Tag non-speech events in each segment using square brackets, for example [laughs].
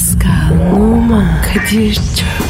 Pascal, Oman, Kadir çok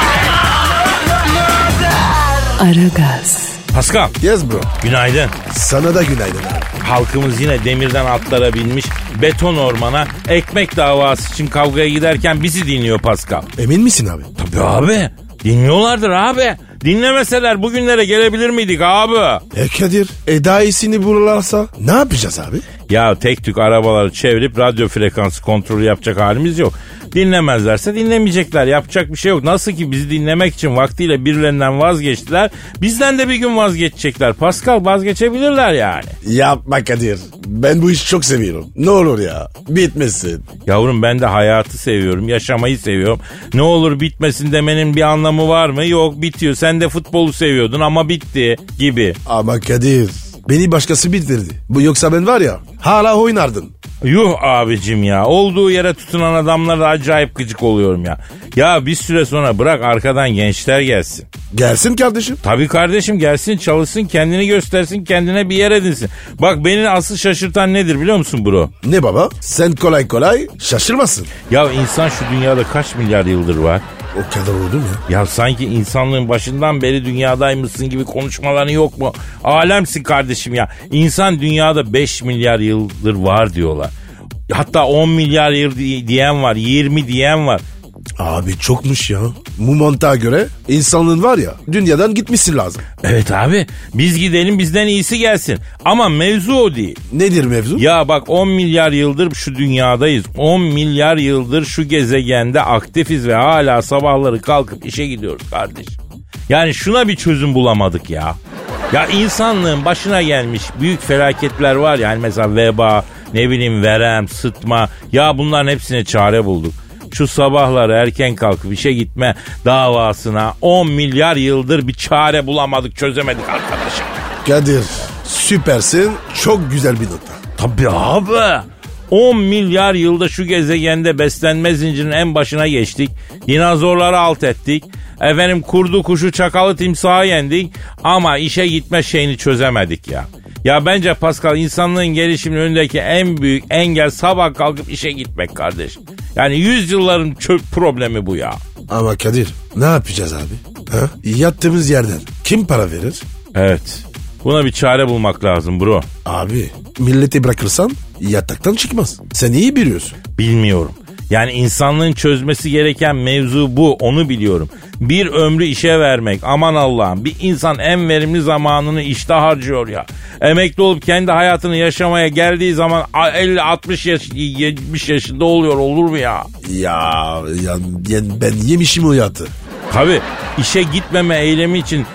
Aragaz, Pascal Yes bro. günaydın. Sana da günaydın abi. Halkımız yine demirden atlara binmiş beton ormana ekmek davası için kavgaya giderken bizi dinliyor Pascal. Emin misin abi? Tabii abi dinliyorlardır abi. Dinlemeseler bugünlere gelebilir miydik abi? E Kadir, e daha iyisini bulurlarsa ne yapacağız abi? Ya tek tük arabaları çevirip radyo frekansı kontrolü yapacak halimiz yok. Dinlemezlerse dinlemeyecekler. Yapacak bir şey yok. Nasıl ki bizi dinlemek için vaktiyle birilerinden vazgeçtiler. Bizden de bir gün vazgeçecekler. Pascal vazgeçebilirler yani. Yapma Kadir. Ben bu işi çok seviyorum. Ne olur ya. Bitmesin. Yavrum ben de hayatı seviyorum. Yaşamayı seviyorum. Ne olur bitmesin demenin bir anlamı var mı? Yok bitiyor. Sen de futbolu seviyordun ama bitti gibi. Ama Kadir. Beni başkası bitirdi. Bu yoksa ben var ya hala oynardım. Yuh abicim ya. Olduğu yere tutunan adamlara acayip gıcık oluyorum ya. Ya bir süre sonra bırak arkadan gençler gelsin. Gelsin kardeşim. Tabii kardeşim gelsin çalışsın kendini göstersin kendine bir yer edinsin. Bak beni asıl şaşırtan nedir biliyor musun bro? Ne baba? Sen kolay kolay şaşırmasın. Ya insan şu dünyada kaç milyar yıldır var? O kadar oldu mu ya? Sanki insanlığın başından beri dünyadaymışsın gibi konuşmaların yok mu? Alemsin kardeşim ya. İnsan dünyada 5 milyar yıldır var diyorlar. Hatta 10 milyar yıl di- diyen var, 20 diyen var. Abi çokmuş ya. Bu mantığa göre insanlığın var ya dünyadan gitmişsin lazım. Evet abi biz gidelim bizden iyisi gelsin. Ama mevzu o değil. Nedir mevzu? Ya bak 10 milyar yıldır şu dünyadayız. 10 milyar yıldır şu gezegende aktifiz ve hala sabahları kalkıp işe gidiyoruz kardeşim. Yani şuna bir çözüm bulamadık ya. Ya insanlığın başına gelmiş büyük felaketler var ya. Yani mesela veba, ne bileyim verem, sıtma. Ya bunların hepsine çare bulduk. Şu sabahları erken kalkıp işe gitme davasına 10 milyar yıldır bir çare bulamadık çözemedik arkadaşım. Kadir süpersin çok güzel bir nokta. Tabii abi. 10 milyar yılda şu gezegende beslenme zincirinin en başına geçtik. Dinozorları alt ettik. Efendim kurdu kuşu çakalı timsahı yendik. Ama işe gitme şeyini çözemedik ya. Ya bence Pascal insanlığın gelişiminin önündeki en büyük engel sabah kalkıp işe gitmek kardeşim. Yani yüzyılların çöp problemi bu ya. Ama Kadir ne yapacağız abi? Ha? Yattığımız yerden kim para verir? Evet. Buna bir çare bulmak lazım bro. Abi milleti bırakırsan yataktan çıkmaz. Sen iyi biliyorsun. Bilmiyorum. Yani insanlığın çözmesi gereken mevzu bu onu biliyorum. Bir ömrü işe vermek aman Allah'ım bir insan en verimli zamanını işte harcıyor ya. Emekli olup kendi hayatını yaşamaya geldiği zaman 50-60 yaş 70 yaşında oluyor olur mu ya? Ya, ya, ben yemişim o yatı. Tabi işe gitmeme eylemi için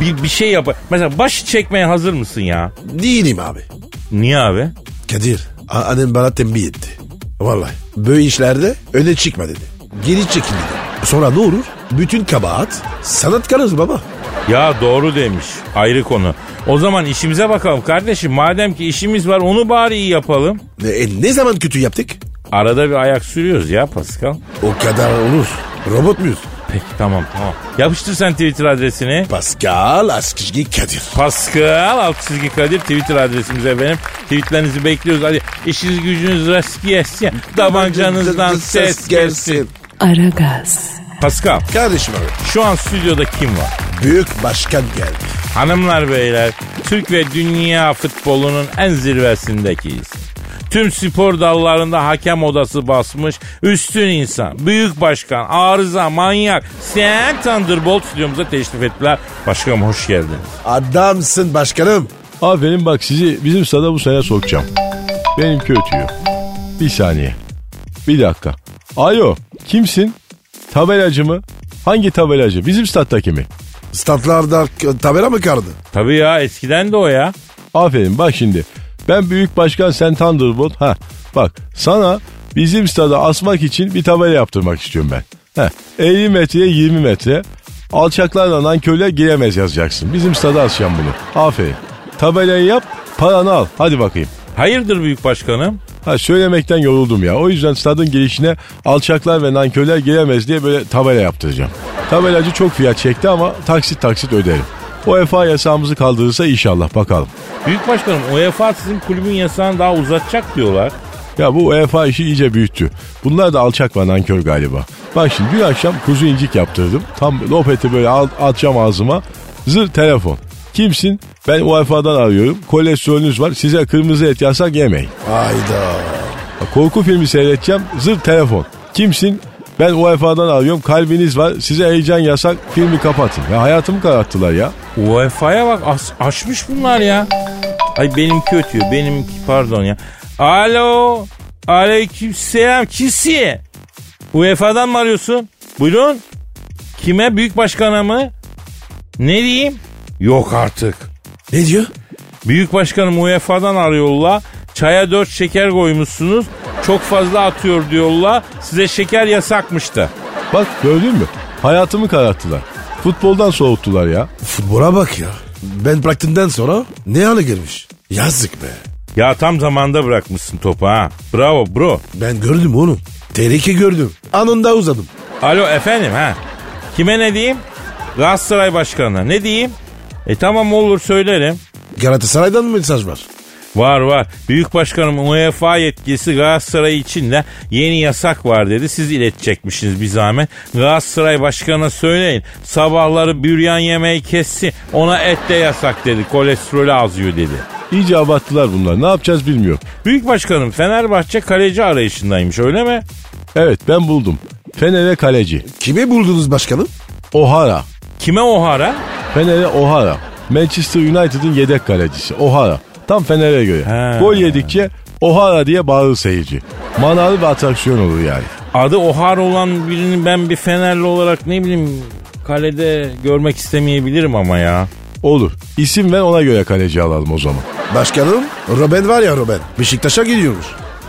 bir, bir şey yap. Mesela başı çekmeye hazır mısın ya? Değilim abi. Niye abi? Kadir annem bana tembih etti. Vallahi böyle işlerde öne çıkma dedi. Geri çekil dedi. Sonra ne olur? Bütün kabahat sanat kalır baba. Ya doğru demiş. Ayrı konu. O zaman işimize bakalım kardeşim. Madem ki işimiz var onu bari iyi yapalım. Ne, e, ne zaman kötü yaptık? Arada bir ayak sürüyoruz ya Pascal. O kadar olur. Robot muyuz? Peki tamam tamam. Yapıştır sen Twitter adresini. Pascal Askizgi Kadir. Pascal alt çizgi Kadir Twitter adresimize benim. Tweetlerinizi bekliyoruz. Hadi işiniz gücünüz rast gelsin. Tabancanızdan ses gelsin. Aragaz, Pascal Kardeşim abi. şu an stüdyoda kim var? Büyük başkan geldi. Hanımlar beyler Türk ve dünya futbolunun en zirvesindekiyiz. Tüm spor dallarında hakem odası basmış üstün insan, büyük başkan, arıza, manyak, sen Thunderbolt stüdyomuza teşrif ettiler. Başkanım hoş geldiniz. Adamsın başkanım. Aferin bak sizi bizim stada bu sene sokacağım. Benimki ötüyor. Bir saniye. Bir dakika. Alo kimsin? Tabelacı mı? Hangi tabelacı? Bizim stattaki mi? Statlarda tabela mı kardı? Tabii ya eskiden de o ya. Aferin bak şimdi. Ben büyük başkan sen Thunderbolt. Ha bak sana bizim stada asmak için bir tabela yaptırmak istiyorum ben. Heh, 50 metreye 20 metre. Alçaklarla nankörler giremez yazacaksın. Bizim stada asacağım bunu. Aferin. Tabelayı yap, paranı al. Hadi bakayım. Hayırdır büyük başkanım? Ha söylemekten yoruldum ya. O yüzden stadın girişine alçaklar ve nankörler giremez diye böyle tabela yaptıracağım. Tabelacı çok fiyat çekti ama taksit taksit öderim. UEFA yasağımızı kaldırırsa inşallah bakalım. Büyük başkanım UEFA sizin kulübün yasağını daha uzatacak diyorlar. Ya bu UEFA işi iyice büyüttü. Bunlar da alçak ve nankör galiba. Bak şimdi dün akşam kuzu incik yaptırdım. Tam lopeti böyle al, atacağım ağzıma. Zır telefon. Kimsin? Ben UEFA'dan arıyorum. Kolesterolünüz var. Size kırmızı et yasak yemeyin. Hayda. Korku filmi seyredeceğim. Zır telefon. Kimsin? Ben UEFA'dan arıyorum. Kalbiniz var. Size heyecan yasak. Filmi kapatın. Ya hayatımı kararttılar ya. UEFA'ya bak as- aşmış bunlar ya. Ay benimki ötüyor. Benimki pardon ya. Alo. Aleykümselam. Kimsi? UEFA'dan mı arıyorsun? Buyurun. Kime? Büyük başkana mı? Ne diyeyim? Yok artık. Ne diyor? Büyük başkanım UEFA'dan arıyorlar. Çaya dört şeker koymuşsunuz. Çok fazla atıyor diyorlar. Size şeker yasakmıştı. Bak gördün mü? Hayatımı kararttılar. Futboldan soğuttular ya. Futbola bak ya. Ben bıraktığımdan sonra ne hale gelmiş? Yazık be. Ya tam zamanda bırakmışsın topu ha. Bravo bro. Ben gördüm onu. Tehlike gördüm. Anında uzadım. Alo efendim ha. Kime ne diyeyim? Galatasaray Başkanı. Ne diyeyim? E tamam olur söylerim. Galatasaray'dan mı mesaj var? Var var. Büyük başkanım UEFA yetkisi Galatasaray için de yeni yasak var dedi. Siz iletecekmişsiniz bir zahmet. Galatasaray başkanına söyleyin. Sabahları büryan yemeği kessin. Ona et de yasak dedi. Kolesterolü azıyor dedi. İyice abarttılar bunlar. Ne yapacağız bilmiyorum. Büyük başkanım Fenerbahçe kaleci arayışındaymış öyle mi? Evet ben buldum. Fener'e kaleci. Kimi buldunuz başkanım? O'Hara. Kime O'Hara? Fener'e O'Hara. Manchester United'ın yedek kalecisi. O'Hara. Tam Fener'e göre. He. Gol yedikçe O'Hara diye bağırır seyirci. Manalı bir atraksiyon olur yani. Adı O'Hara olan birini ben bir Fenerli olarak ne bileyim kalede görmek istemeyebilirim ama ya. Olur. İsim ver ona göre kaleci alalım o zaman. Başkanım Robben var ya Robben. Beşiktaş'a gidiyormuş.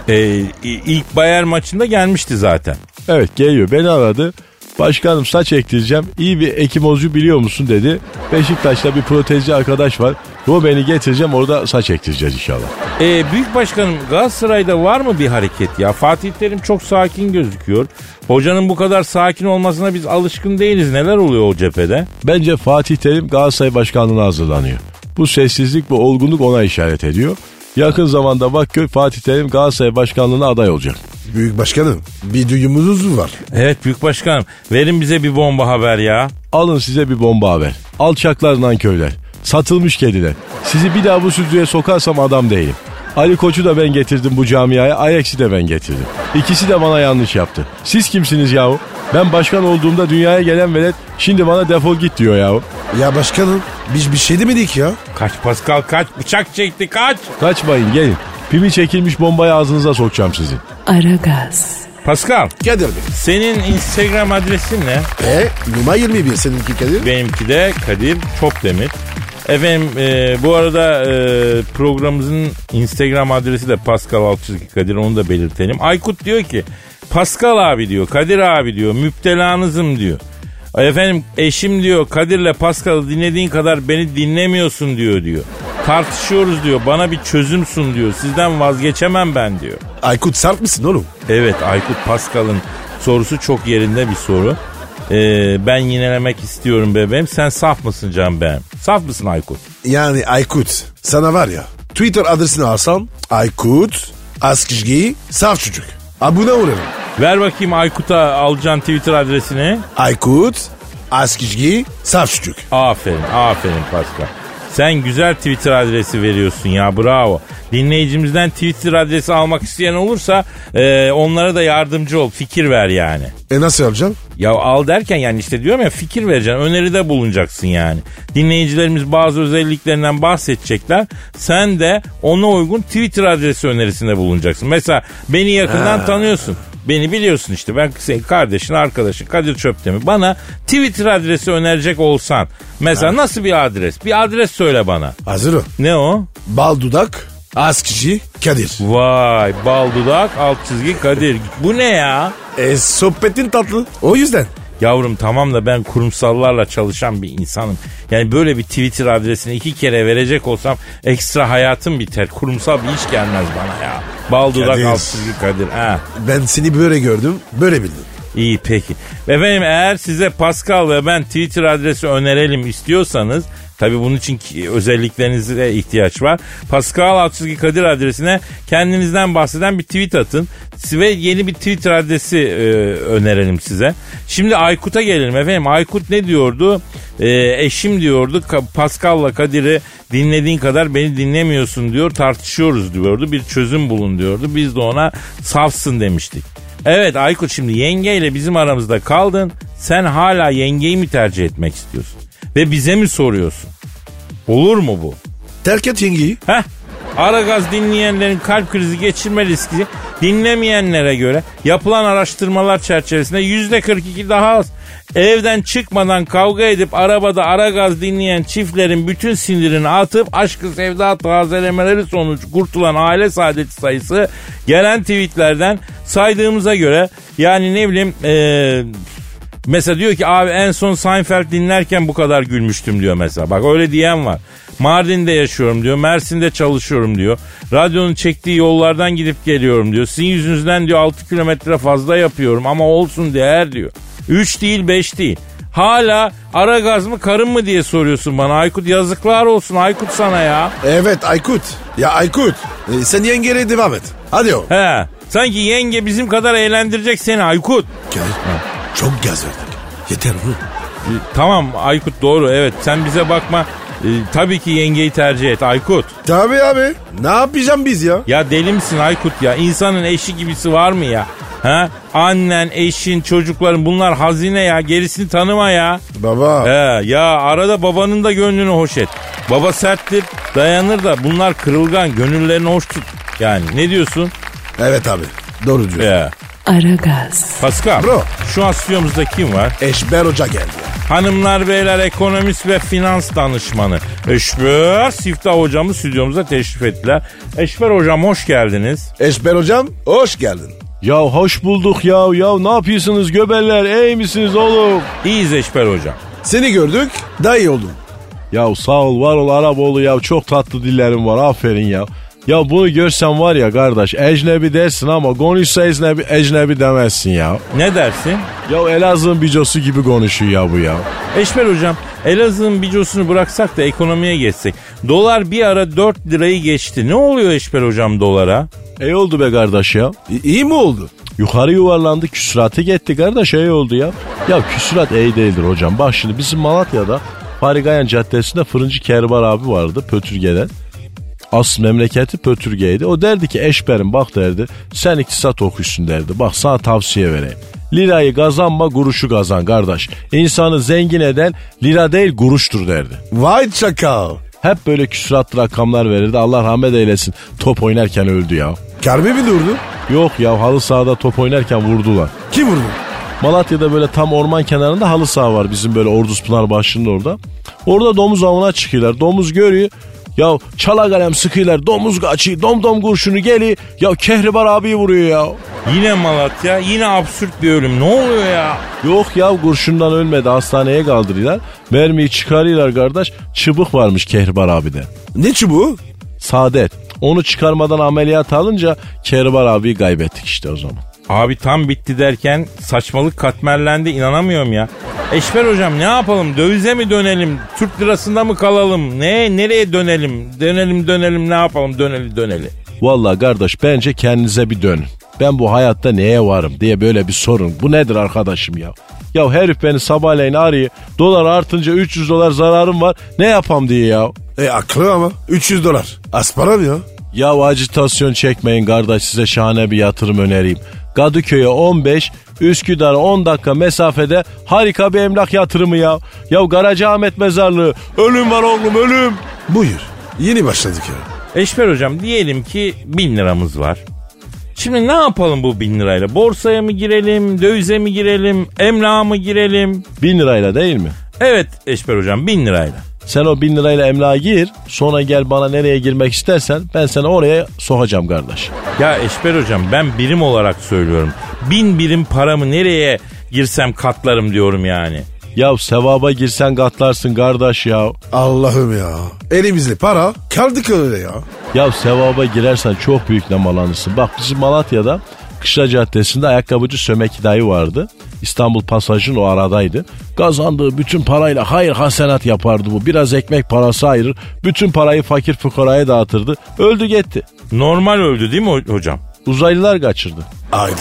Ee, ilk Bayern maçında gelmişti zaten. Evet geliyor beni aradı. Başkanım saç ektireceğim. İyi bir ekimozcu biliyor musun dedi. Beşiktaş'ta bir protezci arkadaş var. Robben'i getireceğim orada saç ektireceğiz inşallah. Ee, büyük başkanım Galatasaray'da var mı bir hareket ya? Fatih Terim çok sakin gözüküyor. Hocanın bu kadar sakin olmasına biz alışkın değiliz. Neler oluyor o cephede? Bence Fatih Terim Galatasaray Başkanlığı'na hazırlanıyor. Bu sessizlik ve olgunluk ona işaret ediyor. Yakın zamanda bak gör Fatih Terim Galatasaray Başkanlığı'na aday olacak. Büyük başkanım bir duyumumuz var. Evet büyük başkanım verin bize bir bomba haber ya. Alın size bir bomba haber. Alçaklar nankörler. Satılmış kediler. Sizi bir daha bu stüdyoya sokarsam adam değilim. Ali Koç'u da ben getirdim bu camiaya, Ayex'i de ben getirdim. İkisi de bana yanlış yaptı. Siz kimsiniz yahu? Ben başkan olduğumda dünyaya gelen velet şimdi bana defol git diyor yahu. Ya başkanım biz bir şey demedik ya. Kaç Pascal kaç bıçak çekti kaç. Kaçmayın gelin. Pimi çekilmiş bombayı ağzınıza sokacağım sizin. Aragaz, Pascal Kadir Bey. senin Instagram adresin ne? E numara 21 seninki Kadir. Benimki de Kadir Çopdemir. Efendim e, bu arada e, programımızın Instagram adresi de Pascal Altçizgi Kadir onu da belirtelim. Aykut diyor ki Pascal abi diyor Kadir abi diyor müptelanızım diyor. Efendim eşim diyor Kadir'le Pascal'ı dinlediğin kadar beni dinlemiyorsun diyor diyor. Tartışıyoruz diyor bana bir çözüm sun diyor sizden vazgeçemem ben diyor. Aykut sert misin oğlum? Evet Aykut Pascal'ın sorusu çok yerinde bir soru. Ee, ben yinelemek istiyorum bebeğim. Sen saf mısın can benim? Saf mısın Aykut? Yani Aykut sana var ya Twitter adresini alsam Aykut Askışgi Saf Çocuk. Abone olurum. Ver bakayım Aykut'a alacağın Twitter adresini. Aykut Askışgi Saf Çocuk. Aferin, aferin Pascal. Sen güzel Twitter adresi veriyorsun ya bravo. Dinleyicimizden Twitter adresi almak isteyen olursa e, onlara da yardımcı ol. Fikir ver yani. E nasıl yapacaksın? Ya al derken yani işte diyorum ya fikir vereceksin. Öneride bulunacaksın yani. Dinleyicilerimiz bazı özelliklerinden bahsedecekler. Sen de ona uygun Twitter adresi önerisinde bulunacaksın. Mesela beni yakından tanıyorsun. Beni biliyorsun işte ben senin kardeşin arkadaşın Kadir Çöptemir. Bana Twitter adresi önerecek olsan. Mesela nasıl bir adres? Bir adres söyle bana. Hazır ol. Ne o? Bal dudak Az kişi Kadir. Vay bal dudak alt çizgi Kadir. Bu ne ya? E sohbetin tatlı. O yüzden. Yavrum tamam da ben kurumsallarla çalışan bir insanım. Yani böyle bir Twitter adresini iki kere verecek olsam ekstra hayatım biter. Kurumsal bir iş gelmez bana ya. Bal dudak Kadir. alt çizgi Kadir. Ha. Ben seni böyle gördüm. Böyle bildim. İyi peki. Efendim eğer size Pascal ve ben Twitter adresi önerelim istiyorsanız Tabi bunun için ki- özelliklerinize ihtiyaç var. Pascal Altçizgi Kadir adresine kendinizden bahseden bir tweet atın. Ve yeni bir Twitter adresi e, önerelim size. Şimdi Aykut'a gelelim efendim. Aykut ne diyordu? E, eşim diyordu Pascal'la Kadir'i dinlediğin kadar beni dinlemiyorsun diyor tartışıyoruz diyordu. Bir çözüm bulun diyordu. Biz de ona safsın demiştik. Evet Aykut şimdi yengeyle bizim aramızda kaldın. Sen hala yengeyi mi tercih etmek istiyorsun? Ve bize mi soruyorsun? Olur mu bu? Terk et yengeyi. Heh. Aragaz dinleyenlerin kalp krizi geçirme riski dinlemeyenlere göre yapılan araştırmalar çerçevesinde yüzde 42 daha az. Evden çıkmadan kavga edip arabada aragaz dinleyen çiftlerin bütün sinirini atıp aşkı sevda tazelemeleri sonucu kurtulan aile saadeti sayısı gelen tweetlerden saydığımıza göre yani ne bileyim eee Mesela diyor ki abi en son Seinfeld dinlerken bu kadar gülmüştüm diyor mesela. Bak öyle diyen var. Mardin'de yaşıyorum diyor. Mersin'de çalışıyorum diyor. Radyonun çektiği yollardan gidip geliyorum diyor. Sizin yüzünüzden diyor 6 kilometre fazla yapıyorum ama olsun değer diyor. 3 değil 5 değil. Hala ara gaz mı karın mı diye soruyorsun bana. Aykut yazıklar olsun Aykut sana ya. Evet Aykut. Ya Aykut. e, sen yengeyle devam et. Hadi o. He. Sanki yenge bizim kadar eğlendirecek seni Aykut. Kadir. Çok gaz verdik. Yeter oğlum. E, Tamam Aykut doğru evet sen bize bakma. E, tabii ki yengeyi tercih et Aykut. Tabii abi. Ne yapacağım biz ya? Ya deli misin Aykut ya? İnsanın eşi gibisi var mı ya? Ha? Annen, eşin, çocukların bunlar hazine ya. Gerisini tanıma ya. Baba. He, ya arada babanın da gönlünü hoş et. Baba serttir, dayanır da bunlar kırılgan, gönüllerini hoş tut. Yani ne diyorsun? Evet abi. Doğru diyorsun. Ya. Aragaz, Pascal, Bro. şu an stüdyomuzda kim var? Eşber Hoca geldi. Hanımlar beyler ekonomist ve finans danışmanı Eşber Siftah hocamız stüdyomuza teşrif ettiler. Eşber hocam hoş geldiniz. Eşber Hocam hoş geldin. Ya hoş bulduk ya. Ya ne yapıyorsunuz göbeller? İyi misiniz oğlum? İyiyiz Eşber hocam. Seni gördük daha iyi oldun. Ya sağ ol var ol Araboğlu ya. Çok tatlı dillerim var aferin ya. Ya bunu görsen var ya kardeş ecnebi dersin ama konuşsa ecnebi, ecnebi demezsin ya. Ne dersin? Ya Elazığ'ın bicosu gibi konuşuyor ya bu ya. Eşber hocam Elazığ'ın bicosunu bıraksak da ekonomiye geçsek. Dolar bir ara 4 lirayı geçti. Ne oluyor Eşber hocam dolara? İyi oldu be kardeş ya. İ- iyi mi oldu? Yukarı yuvarlandı küsuratı gitti kardeş iyi oldu ya. Ya küsurat iyi değildir hocam. Bak şimdi bizim Malatya'da Farigayan Caddesi'nde fırıncı Kerbar abi vardı Pötürge'den. Asıl memleketi Pötürge'ydi. O derdi ki eşberim bak derdi sen iktisat okuyorsun derdi. Bak sana tavsiye vereyim. Lirayı kazanma kuruşu kazan kardeş. İnsanı zengin eden lira değil kuruştur derdi. Vay çakal. Hep böyle küsuratlı rakamlar verirdi. Allah rahmet eylesin. Top oynarken öldü ya. Kalbi mi durdu? Yok ya halı sahada top oynarken vurdular. Kim vurdu? Malatya'da böyle tam orman kenarında halı saha var bizim böyle Orduz Pınar başında orada. Orada domuz avına çıkıyorlar. Domuz görüyor. Ya çala kalem sıkıyorlar. Domuz kaçıyor. Dom dom kurşunu geliyor. Ya Kehribar abiyi vuruyor ya. Yine Malatya yine absürt bir ölüm. Ne oluyor ya? Yok ya kurşundan ölmedi. Hastaneye kaldırıyorlar. Mermiyi çıkarıyorlar kardeş. Çıbık varmış Kehribar abide. Ne çubuğu? Saadet. Onu çıkarmadan ameliyat alınca Kehribar abiyi kaybettik işte o zaman. Abi tam bitti derken saçmalık katmerlendi inanamıyorum ya. Eşber hocam ne yapalım dövize mi dönelim Türk lirasında mı kalalım ne nereye dönelim dönelim dönelim ne yapalım döneli döneli. Vallahi kardeş bence kendinize bir dönün. Ben bu hayatta neye varım diye böyle bir sorun. Bu nedir arkadaşım ya? Ya herif beni sabahleyin arıyor. Dolar artınca 300 dolar zararım var. Ne yapam diye ya. E aklı ama. 300 dolar. Az para mı ya? Ya acitasyon çekmeyin kardeş size şahane bir yatırım önereyim. Kadıköy'e 15, Üsküdar'a 10 dakika mesafede harika bir emlak yatırımı ya. Ya Karacaahmet mezarlığı. Ölüm var oğlum ölüm. Buyur. Yeni başladık ya. Eşber hocam diyelim ki bin liramız var. Şimdi ne yapalım bu bin lirayla? Borsaya mı girelim, dövize mi girelim, emlağa mı girelim? Bin lirayla değil mi? Evet Eşber hocam bin lirayla. Sen o bin lirayla emlağa gir. Sonra gel bana nereye girmek istersen ben seni oraya sokacağım kardeş. Ya Eşber hocam ben birim olarak söylüyorum. Bin birim paramı nereye girsem katlarım diyorum yani. Ya sevaba girsen katlarsın kardeş ya. Allah'ım ya. Elimizde para kaldık öyle ya. Ya sevaba girersen çok büyük nemalanırsın. Bak bizim Malatya'da Kışla Caddesi'nde ayakkabıcı Sömeki dayı vardı. İstanbul Pasaj'ın o aradaydı. Kazandığı bütün parayla hayır hasenat yapardı bu. Biraz ekmek parası ayırır. Bütün parayı fakir fukaraya dağıtırdı. Öldü gitti. Normal öldü değil mi ho- hocam? Uzaylılar kaçırdı. Ayda.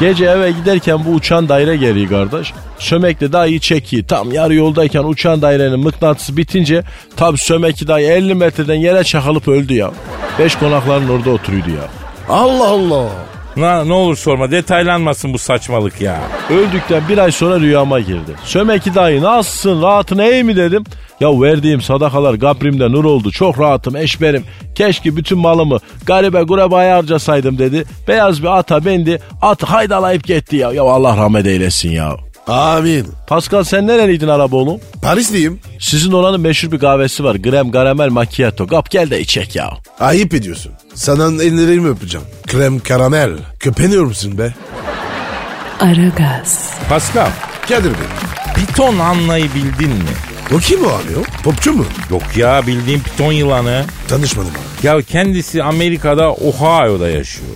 Gece eve giderken bu uçan daire geliyor kardeş. Sömekli dayı çekiyor. Tam yarı yoldayken uçan dairenin mıknatısı bitince tabi Sömekli dayı 50 metreden yere çakılıp öldü ya. Beş konakların orada oturuyordu ya. Allah Allah. Ne, ne olur sorma detaylanmasın bu saçmalık ya. Öldükten bir ay sonra rüyama girdi. Sömeki dayı nasılsın rahatın iyi mi dedim. Ya verdiğim sadakalar kabrimde nur oldu. Çok rahatım eşberim. Keşke bütün malımı garibe gurebaya harcasaydım dedi. Beyaz bir ata bindi. At haydalayıp gitti ya. Ya Allah rahmet eylesin ya. Amin. Pascal sen nereliydin Araboğlu? Paris'teyim. Sizin oranın meşhur bir kahvesi var. Grem karamel macchiato. Kap gel de içek ya. Ayıp ediyorsun. Sana ellerimi öpeceğim. Krem karamel. Köpeniyor musun be? Aragaz, Pascal, Kadir Bey. piton anlayı bildin mi? O kim o abi o? Popçu mu? Yok ya bildiğin piton yılanı. Tanışmadım abi. Ya kendisi Amerika'da Ohio'da yaşıyor.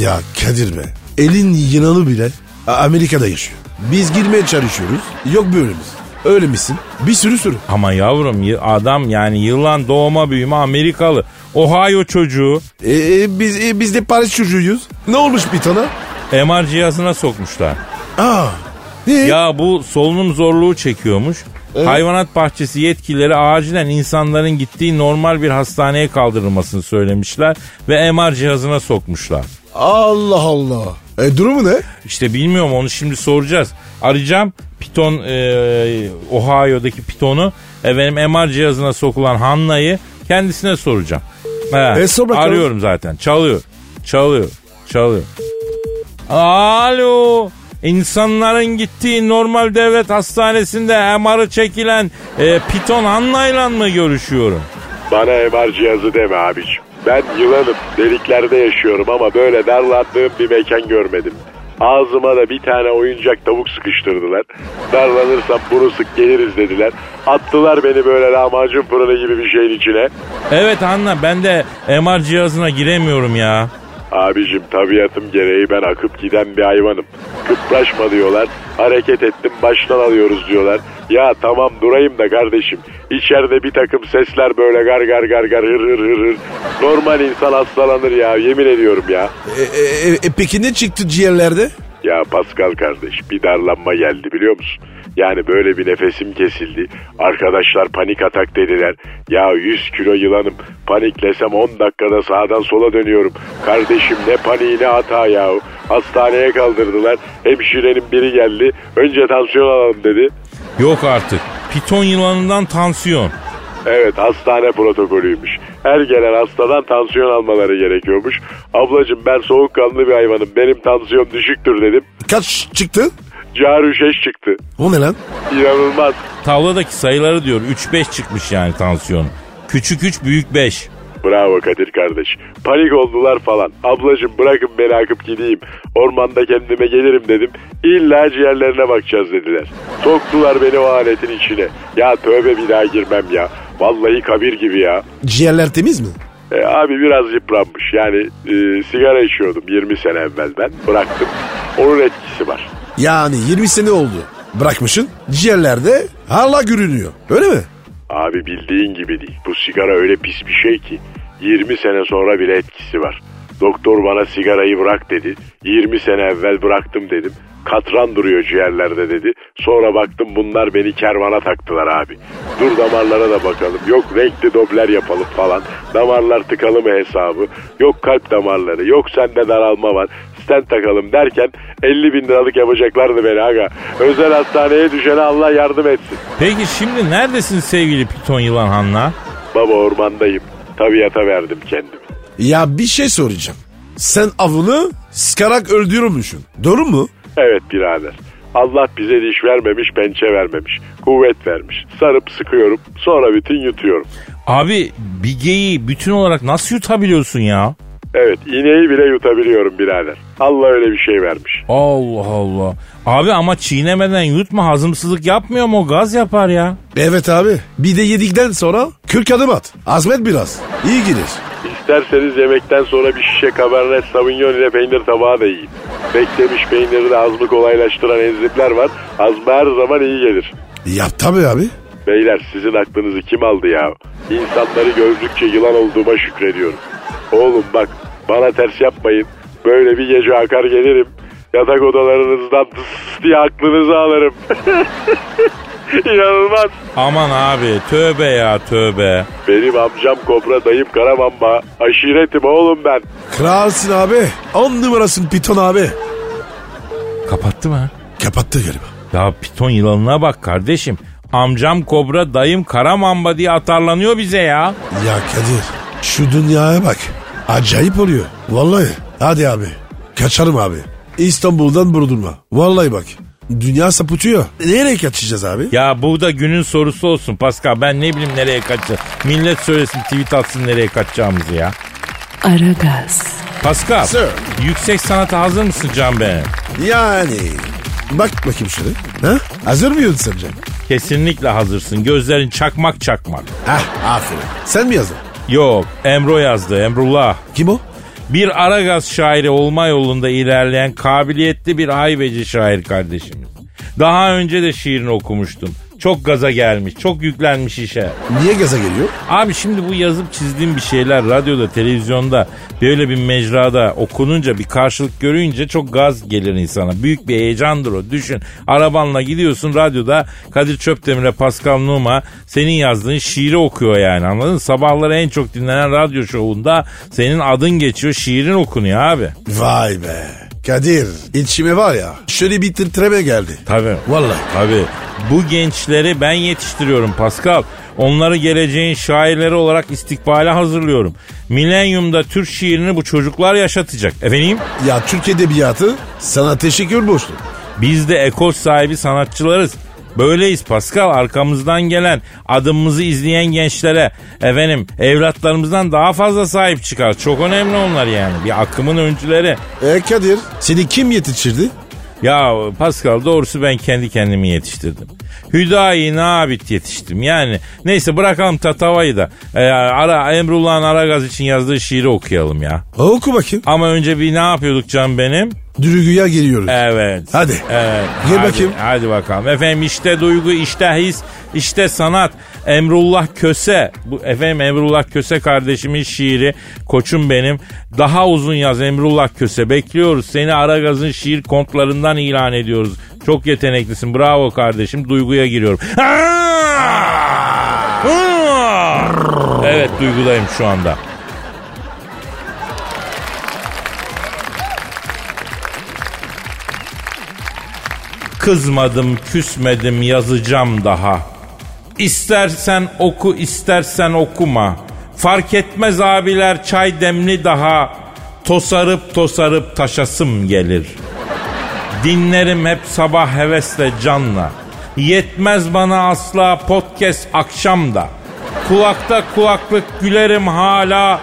Ya Kadir be. Elin yılanı bile Amerika'da yaşıyor. Biz girmeye çalışıyoruz. Yok böylemiz. Öyle misin? Bir sürü sürü. Ama yavrum adam yani yılan doğma büyüme Amerikalı. Ohio çocuğu E, e, biz, e, biz de Paris çocuğuyuz. Ne olmuş bir tane? MR cihazına sokmuşlar. Aa. Ne? Ya bu solunum zorluğu çekiyormuş. Hayvanat bahçesi yetkilileri acilen insanların gittiği normal bir hastaneye kaldırılmasını söylemişler ve MR cihazına sokmuşlar. Allah Allah. E, durumu ne? İşte bilmiyorum onu şimdi soracağız. Arayacağım Piton e, Ohio'daki Piton'u efendim MR cihazına sokulan Hanna'yı kendisine soracağım. He, E, sor bakalım. Arıyorum zaten. Çalıyor. Çalıyor. Çalıyor. Alo. İnsanların gittiği normal devlet hastanesinde MR'ı çekilen e, Piton Hanna'yla mı görüşüyorum? Bana MR cihazı deme abiciğim. Ben yılanım. Deliklerde yaşıyorum ama böyle darlandığım bir mekan görmedim. Ağzıma da bir tane oyuncak tavuk sıkıştırdılar. Darlanırsam bunu sık geliriz dediler. Attılar beni böyle lahmacun fırını gibi bir şeyin içine. Evet Hanna ben de MR cihazına giremiyorum ya. Abicim tabiatım gereği ben akıp giden bir hayvanım. Kıpraşma diyorlar. Hareket ettim baştan alıyoruz diyorlar. Ya tamam durayım da kardeşim. İçeride bir takım sesler böyle gar gar gar gar hır hır hır hır. Normal insan hastalanır ya yemin ediyorum ya. E, e, e, e, peki ne çıktı ciğerlerde? Ya Pascal kardeş bir darlanma geldi biliyor musun? Yani böyle bir nefesim kesildi. Arkadaşlar panik atak dediler. Ya 100 kilo yılanım. Paniklesem 10 dakikada sağdan sola dönüyorum. Kardeşim ne paniği ne hata ya. Hastaneye kaldırdılar. Hemşirenin biri geldi. Önce tansiyon alalım dedi. Yok artık. Piton yılanından tansiyon. Evet hastane protokolüymüş. Her gelen hastadan tansiyon almaları gerekiyormuş. Ablacım ben soğukkanlı bir hayvanım. Benim tansiyon düşüktür dedim. Kaç çıktı? Carüşeş çıktı. O ne lan? İnanılmaz. Tavladaki sayıları diyor 3-5 çıkmış yani tansiyon. Küçük 3 büyük 5. Bravo Kadir kardeş. Panik oldular falan. Ablacım bırakın beni akıp gideyim. Ormanda kendime gelirim dedim. İlla ciğerlerine bakacağız dediler. Soktular beni o aletin içine. Ya tövbe bir daha girmem ya. Vallahi kabir gibi ya. Ciğerler temiz mi? E, abi biraz yıpranmış. Yani e, sigara içiyordum 20 sene evvel ben. Bıraktım. Onun etkisi var. Yani 20 sene oldu. Bırakmışsın. Ciğerlerde hala görünüyor. Öyle mi? Abi bildiğin gibi değil. Bu sigara öyle pis bir şey ki 20 sene sonra bile etkisi var. Doktor bana sigarayı bırak dedi. 20 sene evvel bıraktım dedim. Katran duruyor ciğerlerde dedi. Sonra baktım bunlar beni kervana taktılar abi. Dur damarlara da bakalım. Yok renkli dobler yapalım falan. Damarlar tıkalı mı hesabı. Yok kalp damarları. Yok sende daralma var. Stent takalım derken 50 bin liralık yapacaklardı beni aga. Özel hastaneye düşene Allah yardım etsin. Peki şimdi neredesin sevgili Piton yılan Hanna? Baba ormandayım. Tabiata verdim kendimi. Ya bir şey soracağım. Sen avını sıkarak öldürmüşsün. Doğru mu? Evet birader. Allah bize diş vermemiş, pençe vermemiş. Kuvvet vermiş. Sarıp sıkıyorum. Sonra bütün yutuyorum. Abi bir geyiği bütün olarak nasıl yutabiliyorsun ya? Evet iğneyi bile yutabiliyorum birader. Allah öyle bir şey vermiş. Allah Allah. Abi ama çiğnemeden yutma hazımsızlık yapmıyor mu? O gaz yapar ya. Evet abi. Bir de yedikten sonra 40 adım at. Azmet biraz. İyi gelir. İsterseniz yemekten sonra bir şişe Cabernet Sauvignon ile peynir tabağı da yiyin. Beklemiş peynirde hazmı kolaylaştıran enzimler var. Hazmı her zaman iyi gelir. Yap tabii abi. Beyler sizin aklınızı kim aldı ya? İnsanları gördükçe yılan olduğuma şükrediyorum. Oğlum bak bana ters yapmayın. Böyle bir gece akar gelirim. Yatak odalarınızdan [laughs] diye aklınızı alırım. [laughs] İnanılmaz. Aman abi tövbe ya tövbe. Benim amcam Kobra dayım Karamamba. Aşiretim oğlum ben. Kralsın abi. 10 numarasın piton abi. Kapattı mı? Kapattı galiba. Ya piton yılanına bak kardeşim. Amcam kobra dayım kara mamba diye atarlanıyor bize ya. Ya Kadir şu dünyaya bak. Acayip oluyor. Vallahi. Hadi abi. Kaçarım abi. İstanbul'dan Burdurma. Vallahi bak. Dünya sapıtıyor. Nereye kaçacağız abi? Ya bu da günün sorusu olsun Pascal. Ben ne bileyim nereye kaçacağız. Millet söylesin tweet atsın nereye kaçacağımızı ya. Aragaz, Pascal. Sir. Yüksek sanata hazır mısın Can Bey? Yani. Bak bakayım şöyle. Ha? Hazır mıyız sence? Kesinlikle hazırsın. Gözlerin çakmak çakmak. Hah aferin. Sen mi yazdın? Yok Emro yazdı Emrullah. Kim o? Bir Aragaz şairi olma yolunda ilerleyen kabiliyetli bir hayveci şair kardeşimiz. Daha önce de şiirini okumuştum. Çok gaza gelmiş, çok yüklenmiş işe. Niye gaza geliyor? Abi şimdi bu yazıp çizdiğim bir şeyler radyoda, televizyonda böyle bir mecrada okununca bir karşılık görünce çok gaz gelir insana. Büyük bir heyecandır o. Düşün arabanla gidiyorsun radyoda Kadir Çöpdemir'e Pascal Numa senin yazdığın şiiri okuyor yani anladın mı? Sabahları en çok dinlenen radyo şovunda senin adın geçiyor şiirin okunuyor abi. Vay be. Kadir içime var ya şöyle bir titreme geldi. Tabii. Vallahi. Tabii. Bu gençleri ben yetiştiriyorum Pascal. Onları geleceğin şairleri olarak istikbale hazırlıyorum. Milenyumda Türk şiirini bu çocuklar yaşatacak. Efendim? Ya Türk Edebiyatı sana teşekkür borçlu. Biz de ekol sahibi sanatçılarız. Böyleyiz Pascal arkamızdan gelen adımımızı izleyen gençlere efendim evlatlarımızdan daha fazla sahip çıkar. Çok önemli onlar yani bir akımın öncüleri. E Kadir seni kim yetiştirdi? Ya Pascal doğrusu ben kendi kendimi yetiştirdim. Hüdayi Nabit yetiştim. Yani neyse bırakalım Tatava'yı da. Ee, ara, Emrullah'ın Aragaz için yazdığı şiiri okuyalım ya. Oku bakayım. Ama önce bir ne yapıyorduk can benim? Dürügüye geliyoruz. Evet. Hadi. Evet. Gel hadi, bakayım. Hadi bakalım. Efendim işte duygu, işte his, işte sanat. Emrullah Köse. Bu efendim Emrullah Köse kardeşimin şiiri. Koçum benim. Daha uzun yaz Emrullah Köse. Bekliyoruz. Seni Aragaz'ın şiir kontlarından ilan ediyoruz. Çok yeteneklisin. Bravo kardeşim. Duyguya giriyorum. Evet duygudayım şu anda. Kızmadım, küsmedim, yazacağım daha. İstersen oku, istersen okuma. Fark etmez abiler çay demli daha. Tosarıp tosarıp taşasım gelir. Dinlerim hep sabah hevesle canla. Yetmez bana asla podcast akşamda. Kulakta kulaklık gülerim hala.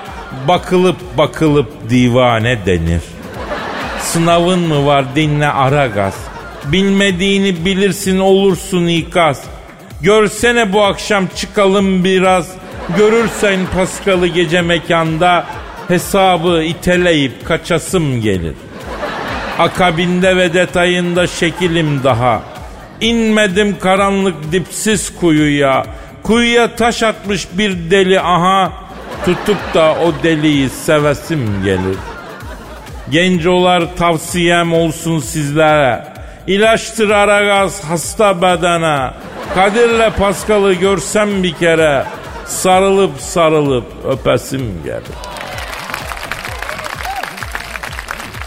Bakılıp bakılıp divane denir. Sınavın mı var dinle Aragaz. Bilmediğini bilirsin olursun ikaz. Görsene bu akşam çıkalım biraz. Görürsen Paskal'ı gece mekanda hesabı iteleyip kaçasım gelir. Akabinde ve detayında şekilim daha. İnmedim karanlık dipsiz kuyuya. Kuyuya taş atmış bir deli aha. Tutup da o deliyi sevesim gelir. Gencolar tavsiyem olsun sizlere. İlaçtır Aragaz hasta bedene. Kadir'le Paskal'ı görsem bir kere. Sarılıp sarılıp öpesim gelir.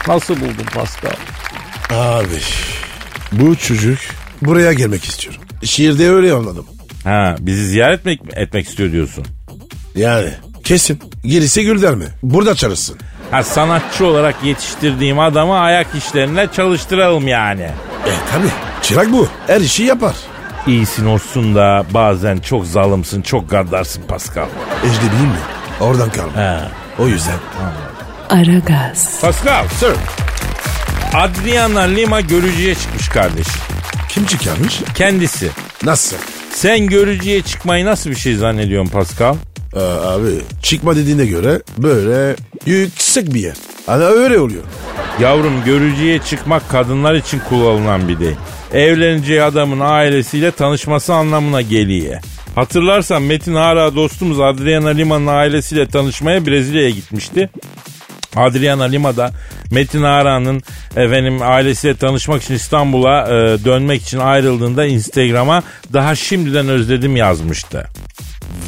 Nasıl buldun Pascal? Abi bu çocuk buraya gelmek istiyorum. Şiirde öyle anladım. Ha, bizi ziyaret mi etmek istiyor diyorsun? Yani kesin. Gerisi Gülder mi? Burada çalışsın. Ha, sanatçı olarak yetiştirdiğim adamı ayak işlerinde çalıştıralım yani. E tabi. Çırak bu. Her işi yapar. İyisin olsun da bazen çok zalımsın, çok gaddarsın Pascal. Ecnebi mi? Oradan kalma. He. O yüzden. Aragaz, Pascal, Sir. Adriana Lima görücüye çıkmış kardeşim. Kim çıkarmış? Kendisi. Nasıl? Sen görücüye çıkmayı nasıl bir şey zannediyorsun Pascal? Ee, abi çıkma dediğine göre böyle yüksek bir yer. Hani öyle oluyor. Yavrum görücüye çıkmak kadınlar için kullanılan bir deyim. Evleneceği adamın ailesiyle tanışması anlamına geliyor. Hatırlarsan Metin Hara dostumuz Adriana Lima'nın ailesiyle tanışmaya Brezilya'ya gitmişti. Adriana Lima da Metin Hara'nın efendim ailesiyle tanışmak için İstanbul'a e, dönmek için ayrıldığında Instagram'a daha şimdiden özledim yazmıştı.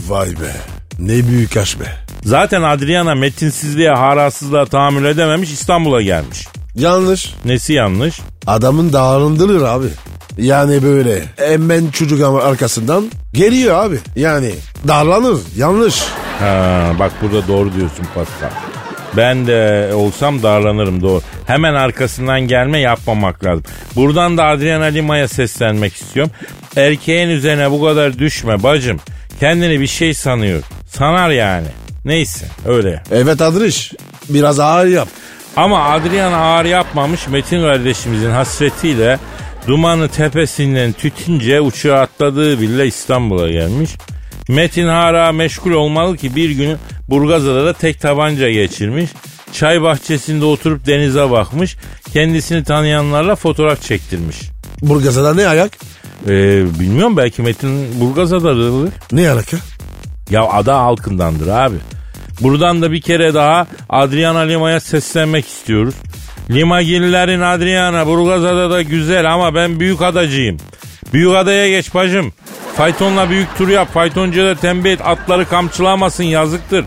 Vay be. Ne büyük aşk be. Zaten Adriana metinsizliğe, harasızlığa tahammül edememiş İstanbul'a gelmiş. Yanlış. Nesi yanlış? Adamın dağılındırır abi. Yani böyle hemen çocuk arkasından geliyor abi. Yani darlanır. Yanlış. Ha, bak burada doğru diyorsun Pascal. Ben de olsam darlanırım doğru. Hemen arkasından gelme yapmamak lazım. Buradan da Adriana Lima'ya seslenmek istiyorum. Erkeğin üzerine bu kadar düşme bacım. Kendini bir şey sanıyor. Sanar yani. Neyse öyle. Evet Adriş. Biraz ağır yap. Ama Adriana ağır yapmamış Metin kardeşimizin hasretiyle dumanı tepesinden tütünce uçağa atladığı bile İstanbul'a gelmiş. Metin hala meşgul olmalı ki bir gün Burgazada da tek tabanca geçirmiş. Çay bahçesinde oturup denize bakmış. Kendisini tanıyanlarla fotoğraf çektirmiş. Burgazada ne ayak? Ee, bilmiyorum belki Metin Burgazada'dır. Ne alaka? Ya ada halkındandır abi. Buradan da bir kere daha Adriana Lima'ya seslenmek istiyoruz. Limagillerin Adriana Burgazada da güzel ama ben büyük adacıyım. Büyük adaya geç bacım. Faytonla büyük tur yap. Faytoncuya da tembih et atları kamçılamasın yazıktır.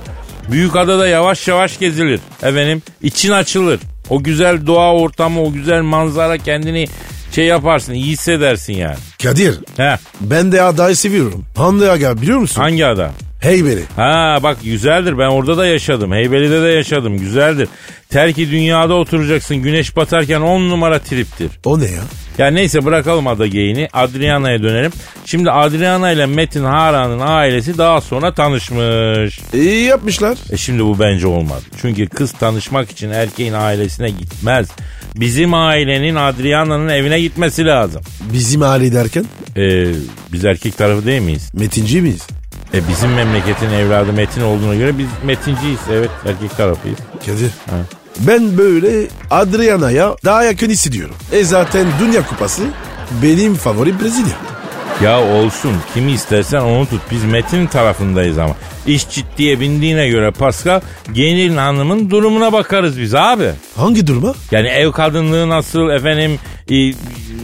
Büyük adada yavaş yavaş gezilir. Efendim için açılır. O güzel doğa ortamı o güzel manzara kendini şey yaparsın iyi hissedersin yani. Kadir He, ben de adayı seviyorum. Hangi aga biliyor musun? hangi ada? Heybeli. Ha bak güzeldir ben orada da yaşadım. Heybeli'de de yaşadım güzeldir. Terki dünyada oturacaksın güneş batarken on numara triptir. O ne ya? Ya neyse bırakalım ada geyini Adriana'ya dönelim. Şimdi Adriana ile Metin Hara'nın ailesi daha sonra tanışmış. İyi yapmışlar. E şimdi bu bence olmadı. Çünkü kız tanışmak için erkeğin ailesine gitmez. Bizim ailenin Adriana'nın evine gitmesi lazım. Bizim aile derken E, biz erkek tarafı değil miyiz? metinci miyiz? E, bizim memleketin evladı Metin olduğuna göre biz Metinciyiz. Evet erkek tarafıyız. Kadir. Ben böyle Adriana'ya daha yakın hissediyorum. E zaten Dünya Kupası benim favori Brezilya. Ya olsun kimi istersen onu tut. Biz Metin tarafındayız ama. İş ciddiye bindiğine göre Pascal gelin hanımın durumuna bakarız biz abi. Hangi duruma? Yani ev kadınlığı nasıl efendim i-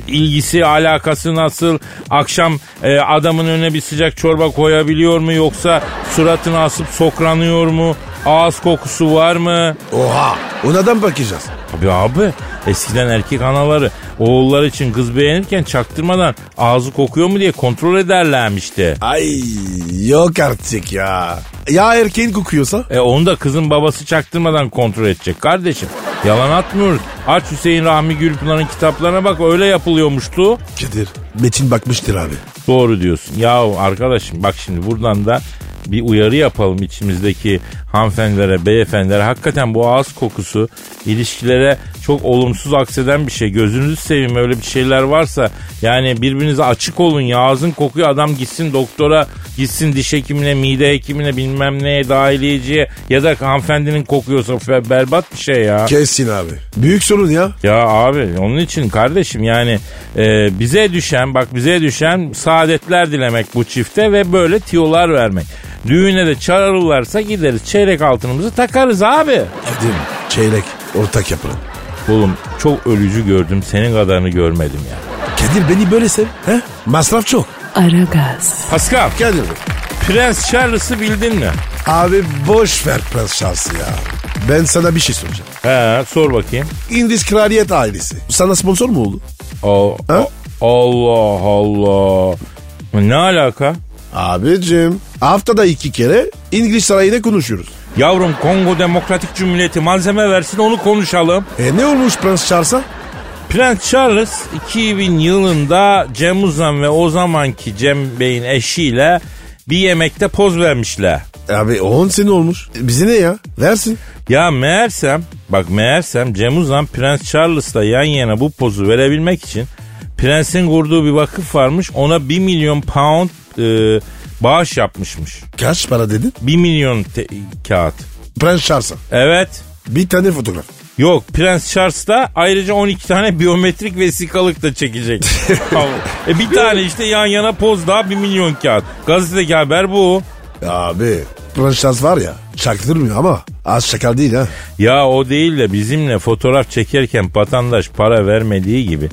ilgisi alakası nasıl akşam e, adamın önüne bir sıcak çorba koyabiliyor mu yoksa suratını asıp sokranıyor mu ağız kokusu var mı? Oha onadan bakacağız. Tabii abi eskiden erkek anaları oğulları için kız beğenirken çaktırmadan ağzı kokuyor mu diye kontrol ederlermişti. Ay yok artık ya. Ya erkeğin kokuyorsa? E onu da kızın babası çaktırmadan kontrol edecek kardeşim. Yalan atmıyoruz. Aç Hüseyin Rahmi Gülpınar'ın kitaplarına bak öyle yapılıyormuştu. Kadir Metin bakmıştır abi. Doğru diyorsun. Ya arkadaşım bak şimdi buradan da bir uyarı yapalım içimizdeki hanımefendilere, beyefendilere. Hakikaten bu ağız kokusu ilişkilere çok olumsuz akseden bir şey. Gözünüzü seveyim öyle bir şeyler varsa yani birbirinize açık olun ya. Ağzın kokuyor adam gitsin doktora, gitsin diş hekimine, mide hekimine bilmem neye, dahiliyeciye ya da hanımefendinin kokuyorsa berbat bir şey ya. Kesin abi. Büyük sorun ya. Ya abi onun için kardeşim yani e, bize düşen bak bize düşen saadetler dilemek bu çifte ve böyle tiyolar vermek. Düğüne de çağırırlarsa gideriz çeyrek altınımızı takarız abi. Kadir çeyrek ortak yapalım. Oğlum çok ölücü gördüm senin kadarını görmedim ya. Kadir beni böyle sev. He? Masraf çok. Aragaz, Pascal Kadir Bey. Prens Charles'ı bildin mi? Abi boş ver prens şansı ya. Ben sana bir şey soracağım. He sor bakayım. İngiliz kraliyet ailesi. Sana sponsor mu oldu? O, Ha? Allah Allah. Ne alaka? Abicim haftada iki kere İngiliz sarayında konuşuyoruz. Yavrum Kongo Demokratik Cumhuriyeti malzeme versin onu konuşalım. E ne olmuş Prens Charles'a? Prens Charles 2000 yılında Cem Uzan ve o zamanki Cem Bey'in eşiyle bir yemekte poz vermişler. Abi 10 sene olmuş. Bize ne ya? Versin. Ya meğersem bak meğersem Cem Uzan Prens Charles'la yan yana bu pozu verebilmek için prensin kurduğu bir vakıf varmış ona 1 milyon pound e, bağış yapmışmış. Kaç para dedin? 1 milyon te- kağıt. Prens Charles'a. Evet. Bir tane fotoğraf. Yok Prens Charles da ayrıca 12 tane biyometrik vesikalık da çekecek. [laughs] e bir tane işte yan yana poz daha 1 milyon kağıt. Gazetedeki haber bu. Abi Prens Charles var ya çaktırmıyor ama az şakal değil ha. Ya o değil de bizimle fotoğraf çekerken vatandaş para vermediği gibi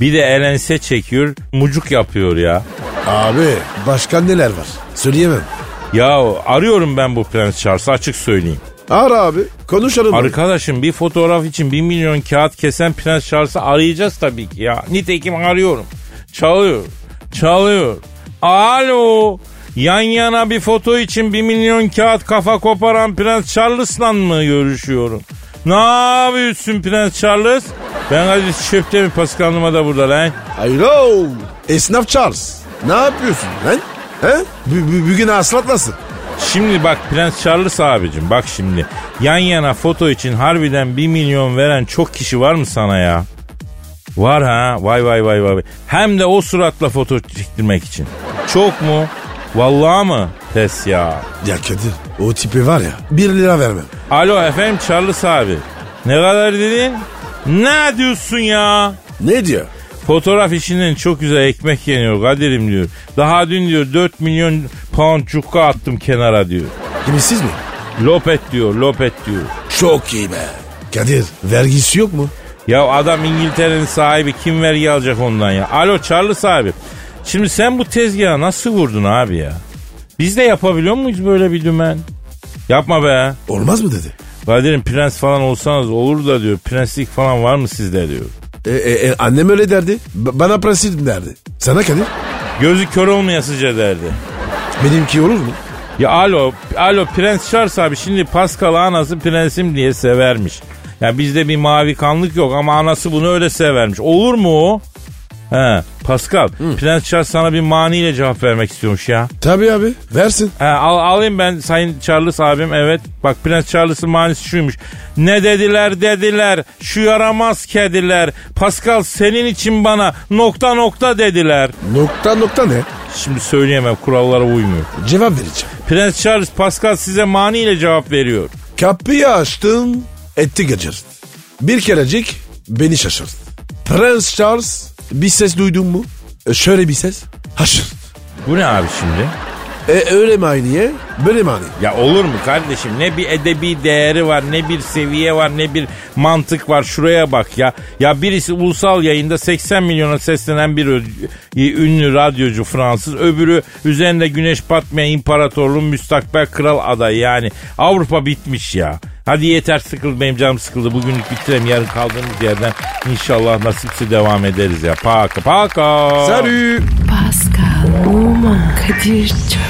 bir de elense çekiyor mucuk yapıyor ya. Abi başka neler var? Söyleyemem. Ya arıyorum ben bu Prens Charles'ı açık söyleyeyim. Ara abi konuşalım. Arkadaşım bir fotoğraf için 1 milyon kağıt kesen Prens Charles'ı arayacağız tabii ki ya. Nitekim arıyorum. Çalıyor. Çalıyor. Alo. Yan yana bir foto için 1 milyon kağıt kafa koparan Prens Charles'la mı görüşüyorum? Ne yapıyorsun Prens Charles? Ben Kadir Çöpte mi Pascal da burada lan? Alo. Esnaf Charles. Ne yapıyorsun lan? He? Bugün aslatmasın. Şimdi bak Prens Charles abicim bak şimdi. Yan yana foto için harbiden 1 milyon veren çok kişi var mı sana ya? Var ha vay vay vay vay. Hem de o suratla foto çektirmek için. Çok mu? Vallahi mı? Pes ya. Ya Kadir o tipi var ya 1 lira vermem. Alo efendim Charles abi. Ne kadar dedin? Ne diyorsun ya? Ne diyor? Fotoğraf işinden çok güzel ekmek yeniyor Kadir'im diyor. Daha dün diyor 4 milyon pound cukka attım kenara diyor. Kimisiz mi? Lopet diyor lopet diyor. Çok iyi be. Kadir vergisi yok mu? Ya adam İngiltere'nin sahibi kim vergi alacak ondan ya? Alo Charles abi. Şimdi sen bu tezgahı nasıl vurdun abi ya? Biz de yapabiliyor muyuz böyle bir dümen? Yapma be. Olmaz mı dedi. Kadir'im prens falan olsanız olur da diyor. Prenslik falan var mı sizde diyor. E, e, e, annem öyle derdi. B- bana prensim derdi. Sana Kadir? Gözü kör olmayasıca derdi. Benimki olur mu? Ya alo, alo Prens Charles abi şimdi Pascal anası prensim diye severmiş. Ya bizde bir mavi kanlık yok ama anası bunu öyle severmiş. Olur mu o? He Pascal, Prens Charles sana bir maniyle cevap vermek istiyormuş ya. Tabii abi versin. He, al, alayım ben Sayın Charles abim evet. Bak Prens Charles'ın manisi şuymuş. Ne dediler dediler şu yaramaz kediler. Pascal senin için bana nokta nokta dediler. Nokta nokta ne? Şimdi söyleyemem kurallara uymuyor. Cevap vereceğim. Prens Charles Pascal size maniyle cevap veriyor. Kapıyı açtım etti gıcırt. Bir kerecik beni şaşırt. Prens Charles bir ses duydun mu? E, şöyle bir ses. Haşır. Bu ne abi şimdi? E öyle mi aynıye? Böyle mi aynı? Ya olur mu kardeşim? Ne bir edebi değeri var, ne bir seviye var, ne bir mantık var. Şuraya bak ya. Ya birisi ulusal yayında 80 milyona seslenen bir ünlü radyocu Fransız. Öbürü üzerinde güneş batmayan imparatorluğun müstakbel kral adayı. Yani Avrupa bitmiş ya. Hadi yeter sıkıldı benim canım sıkıldı. Bugünlük bitirelim. Yarın kaldığımız yerden inşallah nasipse devam ederiz ya. Paka paka. Salut. Pascal, Oman, Kadir çok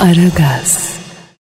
Aragaz.